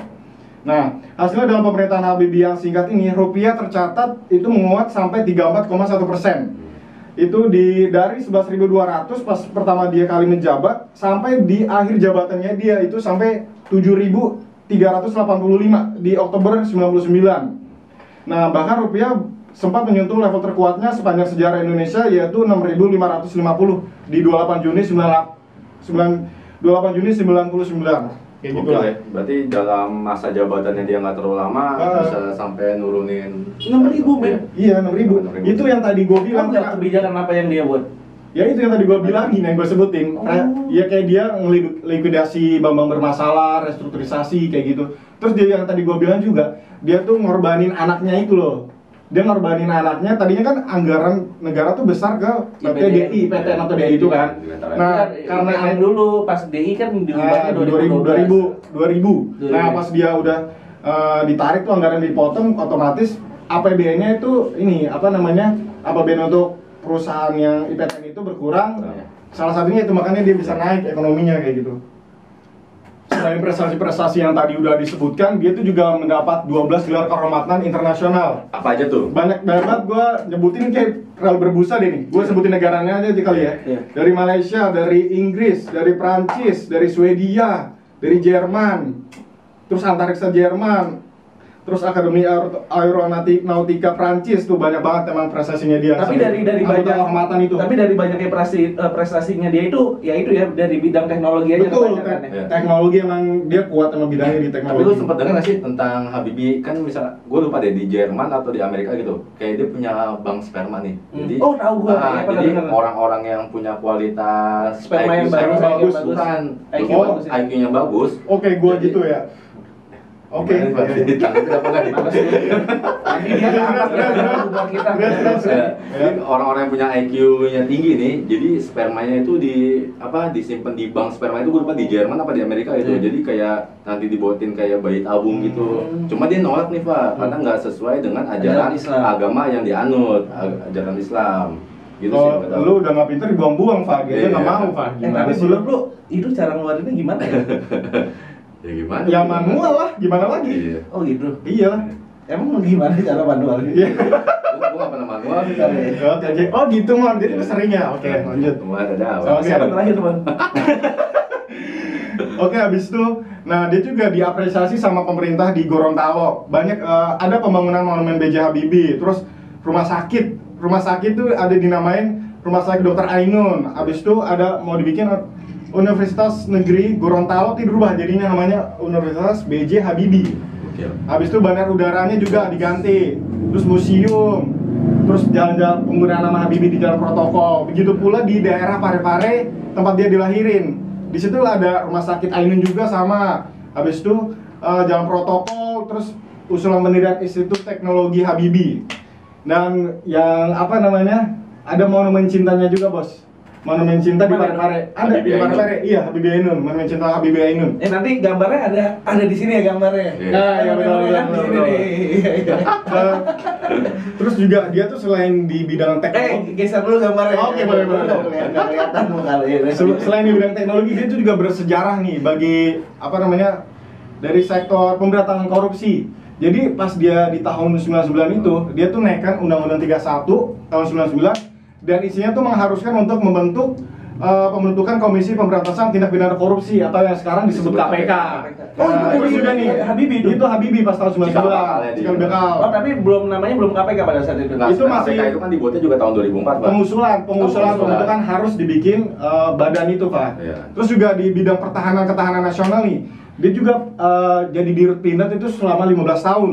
Nah, hasilnya dalam pemerintahan Habibie yang singkat ini, rupiah tercatat itu menguat sampai 34,1 persen. Itu di dari 11.200 pas pertama dia kali menjabat sampai di akhir jabatannya dia itu sampai 7.385 di Oktober 99. Nah, bahkan rupiah sempat menyentuh level terkuatnya sepanjang sejarah Indonesia yaitu 6.550 di 28 Juni 98 28 Juni 99. Kayak gitu lah. ya. Berarti dalam masa jabatannya dia nggak terlalu lama Ah. bisa sampai nurunin 6.000, men. Iya, 6.000. 6.000. Itu yang tadi gue bilang. Kamu kebijakan apa yang dia buat? Ya itu yang tadi gue bilangin yang gue sebutin. Oh. Kayak ya kayak dia ngelikuidasi bank-bank bermasalah, restrukturisasi kayak gitu. Terus dia yang tadi gue bilang juga, dia tuh ngorbanin anaknya itu loh. Dia ngorbanin anaknya, tadinya kan anggaran negara tuh besar ke IPTN. PTDI, PTN atau DI itu kan. Nah, karena yang dulu pas DI kan Ah, diubahnya 2000 2000 2000. 2000. Nah, pas dia udah eh, ditarik tuh anggaran dipotong otomatis APBN-nya itu ini apa namanya? APBN untuk perusahaan yang IPTN itu berkurang. Iya. Salah satunya itu makanya dia bisa naik ekonominya kayak gitu. Selain prestasi-prestasi yang tadi udah disebutkan, dia tuh juga mendapat 12 gelar kehormatan internasional. Apa aja tuh? Banyak banget gue nyebutin kayak terlalu berbusa deh nih. Gue sebutin negaranya aja kali ya. Iya. Dari Malaysia, dari Inggris, dari Prancis, dari Swedia, dari Jerman, terus antariksa Jerman, terus Akademi Aer- Aeronautika Nautika Prancis tuh banyak banget emang prestasinya dia. Tapi dari dari banyak kehormatan itu. Tapi dari banyaknya prestasi eh, prestasinya dia itu ya itu ya dari bidang teknologi aja betul, te- ya. teknologi emang dia kuat emang bidangnya di Tapi teknologi. lu sempat dengar sih tentang Habibie kan misal gue lupa deh di Jerman atau di Amerika gitu kayak dia punya bank sperma nih Hmm. jadi Oh, tahu gua, ah, kayaknya pernah jadi orang-orang yang punya kualitas Sperma yang bagus, bagus, IQ bagus ya. IQ-nya bagus Oke, gua Jadi- gitu ya. Oke. Gimana, Pak? Ditangkapin apa nggak nih? Males dulu. Nanti dia angkat ya buat kita. Terus, terus. Ya, jadi orang-orang yang punya IQ-nya tinggi nih, jadi spermanya itu di apa disimpan di bank sperma itu gue lupa di Jerman apa di Amerika itu. Hmm. Jadi kayak nanti dibuatin kayak bayi tabung gitu. Hmm. Cuma dia nolak nih Pak, karena nggak sesuai dengan ajaran Islam. agama yang dianut, ajaran Islam. Gitu sih. Oh, lu udah nggak pinter dibuang-buang, Pak. Dia Iya. nggak mau, Pak. Eh, tapi sih belum lu? lu itu cara ngeluarinnya gimana ya? *laughs* Ya gimana? Ya manual lah, gimana lagi? Iya. Oh gitu. Iya lah. Emang gimana cara manualnya? Iya. Gua gua nggak pernah manual sih tapi. Oke, oke. Oh gitu, Mon. Jadi lu sering ya? Oke, lanjut. Cuma ada Siapa Oke. terakhir teman? *laughs* Oke, habis itu, nah dia juga diapresiasi sama pemerintah di Gorontalo. Banyak eh, ada pembangunan monumen B.J. Habibie, terus rumah sakit. Rumah sakit tuh ada dinamain Rumah Sakit Dr. Ainun. Habis itu ada mau dibikin Universitas Negeri Gorontalo itu dirubah jadinya namanya Universitas B.J. Habibie. Oke. Habis itu bandar udaranya juga diganti. Terus museum. Terus jalan-jalan penggunaan nama Habibie di jalan protokol. Begitu pula di daerah Parepare tempat dia dilahirin. Di situ ada rumah sakit Ainun juga sama. Habis itu eh, jalan protokol terus usulan pendirian Institut Teknologi Habibie. Dan yang apa namanya? Ada monumen cintanya juga, Bos. Monumen cinta di Mana? Parepare. Ada Habibie di Ainun. Parepare. Iya, Habibie Ainun. Monumen cinta Habibie Ainun. Eh nanti gambarnya ada ada di sini ya gambarnya. Iya. Nah, iya. Iya, iya. *laughs* Eh, terus juga dia tuh selain di bidang Eh, teknologi, geser dulu gambarnya. Oke, boleh, boleh. Kelihatan- nggak kelihatan muka lu, ya. sel- selain di bidang teknologi dia tuh juga bersejarah nih bagi apa namanya dari sektor pemberantasan korupsi. Jadi pas dia di tahun 99 itu dia tuh naikkan Undang-Undang 31 tahun 99 dan isinya tuh mengharuskan untuk membentuk eh, pembentukan Komisi Pemberantasan Tindak Pidana Korupsi atau yang sekarang disebut KPK. Oh, Nah, itu di- juga nih Habibie itu? Itu Habibie pas tahun 99. Cikal bakalnya dia. Cikal bakal. Oh, tapi belum namanya belum KPK pada saat itu. Nah, Itu masih- KPK itu kan dibuatnya juga tahun 2004, Pak. pengusulan pengusulan Oh, pembentukan harus dibikin eh, badan itu pak Iya. terus juga di bidang pertahanan ketahanan nasional nih dia juga eh, jadi dirut pindad itu selama 15 tahun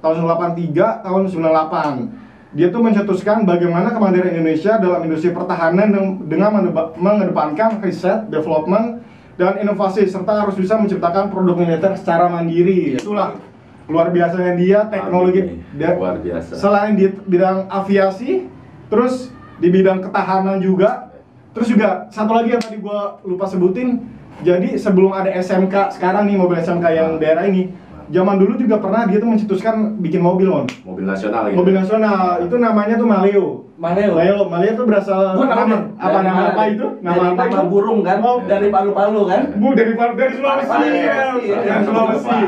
tahun 83 tahun 98 dia tuh mencetuskan bagaimana kemandirian Indonesia dalam industri pertahanan dengan- mengedepankan riset, development, dan inovasi serta harus bisa menciptakan produk militer secara mandiri. Itulah luar biasanya dia teknologi dia- Luar biasa. Selain di bidang aviasi, terus di bidang ketahanan juga, terus juga satu lagi yang tadi gua lupa sebutin. Jadi sebelum ada SMK sekarang nih mobil SMK yang daerah ini, zaman dulu juga pernah dia tuh mencetuskan bikin mobil mon. Mobil nasional gitu. Mobil nasional itu namanya tuh Maleo. Maleo. Maleo, Maleo tuh berasal Gua tahu nama nih. apa Dari nama apa itu? Dari Nama apa nama itu? burung kan? Oh, Dari palu-palu kan? Bu dari dari Sulawesi. Sulawesi, ya. iya. Dari Sulawesi.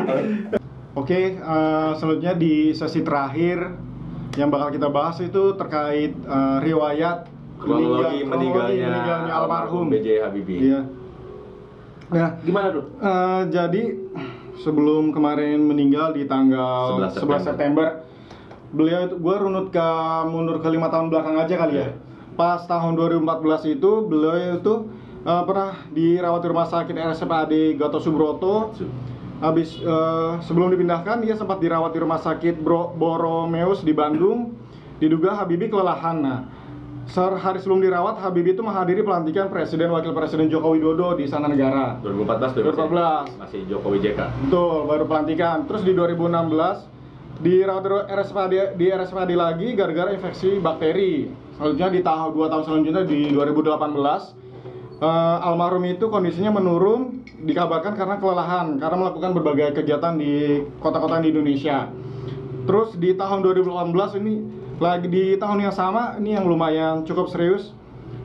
Oke, eh, selanjutnya di sesi terakhir yang bakal kita bahas itu terkait eh, riwayat Kronologi meninggal- kronologi meninggalnya almarhum. B.J. Habibie. Iya. Nah, Gimana tuh? eh, jadi sebelum kemarin meninggal di tanggal 11 11 September, beliau itu gue runut ke mundur ke lima tahun belakang aja kali ya. Iya. Pas tahun 2014 itu beliau itu eh, pernah dirawat di rumah sakit RSPAD Gatot Subroto. Habis eh, sebelum dipindahkan dia sempat dirawat di rumah sakit Bro, Boromeus di Bandung. Diduga Habibie kelelahan. Nah, sehari sebelum dirawat Habibie itu menghadiri pelantikan Presiden Wakil Presiden Joko Widodo di Sana Negara. 2014 tuh 2014. masih Jokowi JK. Betul, baru pelantikan. Terus di 2016 dirawat di RSPAD di RSPAD lagi gara-gara infeksi bakteri. Selanjutnya di tahun dua tahun selanjutnya di 2018 eh, almarhum itu kondisinya menurun dikabarkan karena kelelahan karena melakukan berbagai kegiatan di kota-kota di Indonesia. Terus di tahun 2018 ini lagi di tahun yang sama ini yang lumayan cukup serius.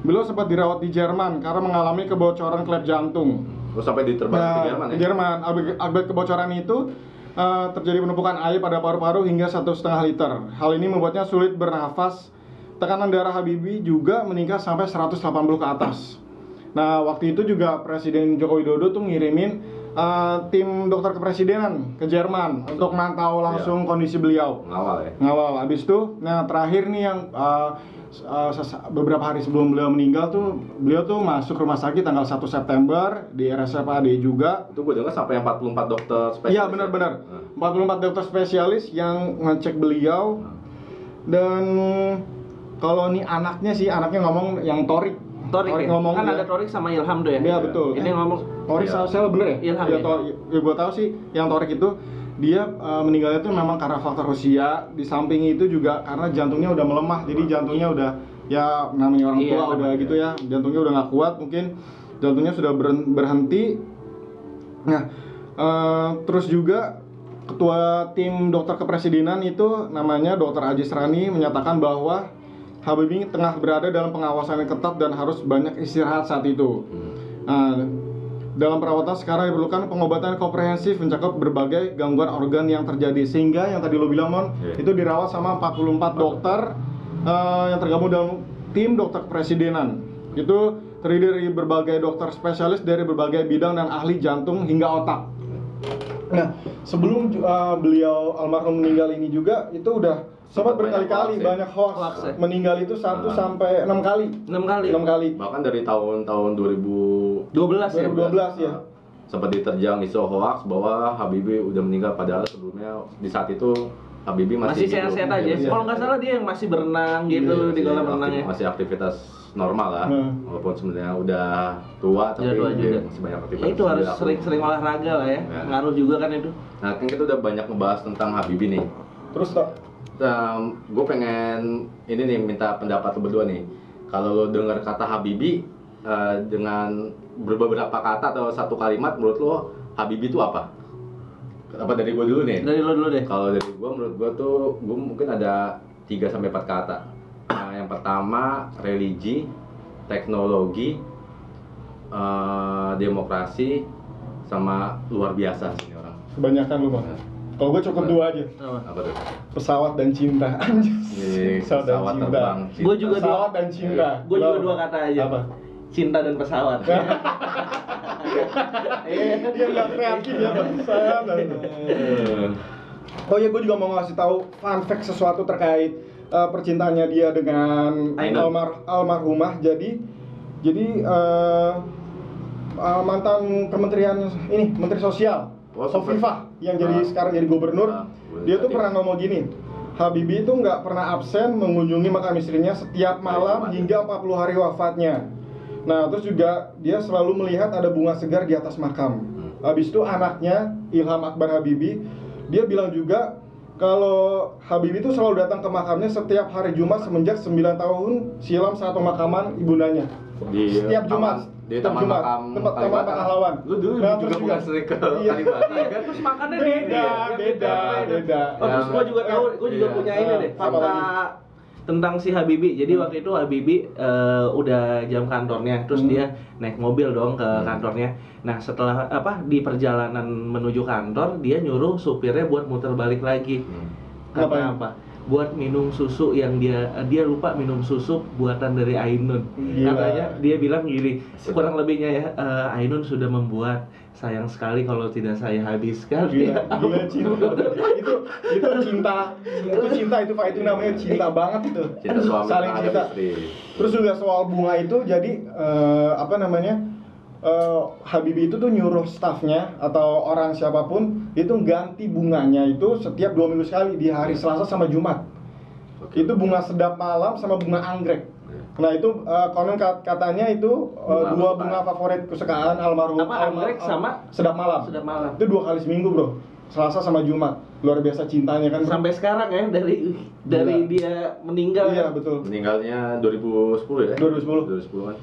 Beliau sempat dirawat di Jerman karena mengalami kebocoran klep jantung. Terus sampai diterbang ke Nah, Jerman ke ya. Jerman. Akibat- kebocoran itu eh, terjadi penumpukan air pada paru-paru hingga satu setengah liter. Hal ini membuatnya sulit bernafas. Tekanan darah Habibie juga meningkat sampai 180 ke atas. Nah, waktu itu juga Presiden Joko Widodo tuh ngirimin eh, tim dokter kepresidenan ke Jerman untuk mantau langsung kondisi beliau Ngawal ya. ngawal habis itu nah terakhir nih yang uh, uh, beberapa hari sebelum beliau meninggal tuh beliau tuh masuk rumah sakit tanggal 1 September di RSPAD juga Itu gue dengar sampai 44 dokter spesialis. iya ya? benar-benar Nah. 44 dokter spesialis yang ngecek beliau dan kalau nih anaknya sih anaknya ngomong yang Torik Torik, ya? ngomong kan dia- ada Torik sama Ilham tuh ya. Iya betul. Ini ngomong Torik Iya. saya bener ya? Ilham ya, ya? Tor- ya, gua tahu sih yang Torik itu dia uh, meninggalnya itu memang karena faktor usia. Di samping itu juga karena jantungnya udah melemah. Jadi jantungnya udah ya namanya orang Iya, tua benar. udah gitu ya. Jantungnya udah nggak kuat mungkin jantungnya sudah berhenti. Nah, uh, terus juga ketua tim dokter kepresidenan itu namanya Dr. Ajis Rani menyatakan bahwa Habibie tengah berada dalam pengawasan yang ketat dan harus banyak istirahat saat itu. Hmm. Nah, dalam perawatan sekarang diperlukan pengobatan komprehensif mencakup berbagai gangguan organ yang terjadi sehingga yang tadi lo bilang Mon Iya. itu dirawat sama 44 dokter eh, yang tergabung dalam tim dokter kepresidenan. Itu terdiri dari berbagai dokter spesialis dari berbagai bidang dan ahli jantung hingga otak. Nah, sebelum uh, beliau almarhum meninggal ini juga itu udah banyak berkali-kali ya? banyak hoax, Hoax ya? meninggal itu satu Ah. sampai enam kali. 6 kali. Enam kali. Bahkan dari tahun-tahun 2000 12 ya. 2012 ya. sempat diterjang isu hoax bahwa Habibie udah meninggal padahal sebelumnya di saat itu Habibie masih Masih sehat-sehat aja. Iya. Kalau nggak salah dia yang masih berenang gitu Iya, di kolam renangnya. masih aktivitas normal lah Hmm. walaupun sebenarnya udah tua tapi tua juga. masih banyak aktivitas Ya itu harus sering-sering olahraga lah ya. Ya. Ngaruh juga kan itu. nah kan kita udah banyak ngebahas tentang Habibie nih Terus toh, gue pengen ini nih minta pendapat lo berdua nih kalau lo dengar kata Habibie eh, dengan beberapa kata atau satu kalimat menurut lo Habibie itu apa? Apa dari gue dulu nih? Dari lo dulu deh. Kalau dari gue menurut gue tuh gue mungkin ada 3 sampai 4 kata. Nah, yang pertama religi, teknologi, eh, demokrasi, sama luar biasa sih ini orang. kebanyakan lu mah. Kalau gue cukup dua aja. Apa? Apa tuh? Pesawat dan cinta. *laughs* Ini Pesawat dan cinta. terbang. Gua juga dua- Pesawat dan cinta. Gue juga dua kata aja. Apa? Cinta dan pesawat. Iya, *laughs* dia nggak kreatif ya pesawat dan. Eh, Oh iya, gue juga mau ngasih tahu fun fact sesuatu terkait eh, percintaannya dia dengan almar almarhumah. Jadi, jadi eh, eh, mantan Kementerian ini Menteri Sosial, Oh, Sofifah yang jadi Ah. sekarang jadi gubernur. Ah, dia tuh pernah ngomong gini. Habibie itu nggak pernah absen mengunjungi makam istrinya setiap malam Jumat. hingga 40 hari wafatnya. Nah, terus juga dia selalu melihat ada bunga segar di atas makam. Hmm. Habis itu anaknya Ilham Akbar Habibie, dia bilang juga kalau Habibie itu selalu datang ke makamnya setiap hari Jumat semenjak 9 tahun silam saat pemakaman ibundanya. di Setiap Jumat. Di taman Jumat. makam Tempat taman Kalibata. pahlawan. Lu dulu Nah, juga pernah juga- sering ke Iya. Kalibata Iya, kan? terus makannya Beda, beda, yang beda, beda. Oh, terus gue juga tahu, gue juga Iya. punya ini deh, fakta tentang si Habibie. Jadi Hmm. waktu itu Habibie eh, udah jam kantornya, terus Hmm. dia naik mobil dong ke Hmm. kantornya. Nah setelah apa di perjalanan menuju kantor, dia nyuruh supirnya buat muter balik lagi. Hmm. Karena Ngapain? apa? Buat minum susu yang dia dia lupa minum susu buatan dari Ainun. Gila. Katanya dia bilang gini, kurang lebihnya ya eh, Ainun sudah membuat sayang sekali kalau tidak saya habiskan. Gila, *laughs* Ya gila cinta. itu itu cinta, itu cinta itu Pak itu namanya cinta banget itu. Cinta suami Saling cinta. istri. Terus juga soal bunga itu jadi eh, apa namanya? Eh, Habibie itu tuh nyuruh staffnya atau orang siapa pun itu ganti bunganya itu setiap dua minggu sekali di hari Selasa sama Jumat. Oke. Itu bunga sedap malam sama bunga anggrek. Nah itu eh, konon kat- katanya itu eh, Bunga dua bunga favorit kesukaan almarhum Apa, almar- anggrek sama? sedap malam. Sedap malam. Itu dua kali seminggu bro. Selasa sama Jumat. Luar biasa cintanya kan. Sampai sekarang ya dari dari dia meninggal. Iya ya. betul. Meninggalnya 2010 ya? 2010. 2010 kan.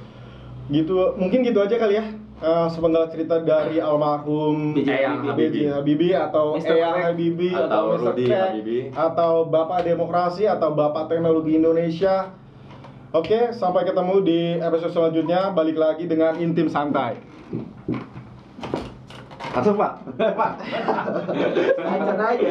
Gitu mungkin gitu aja kali ya. Eh, sepenggal cerita dari almarhum B.J. Eyang B.J. Habibie atau Mr. Eyang Crack. Habibie Atau Mr. Habibie. atau Bapak Demokrasi atau Bapak Teknologi Indonesia. Oke, sampai ketemu di episode selanjutnya. Balik lagi dengan intim santai. Atau Pak? *laughs* Pak. Aja.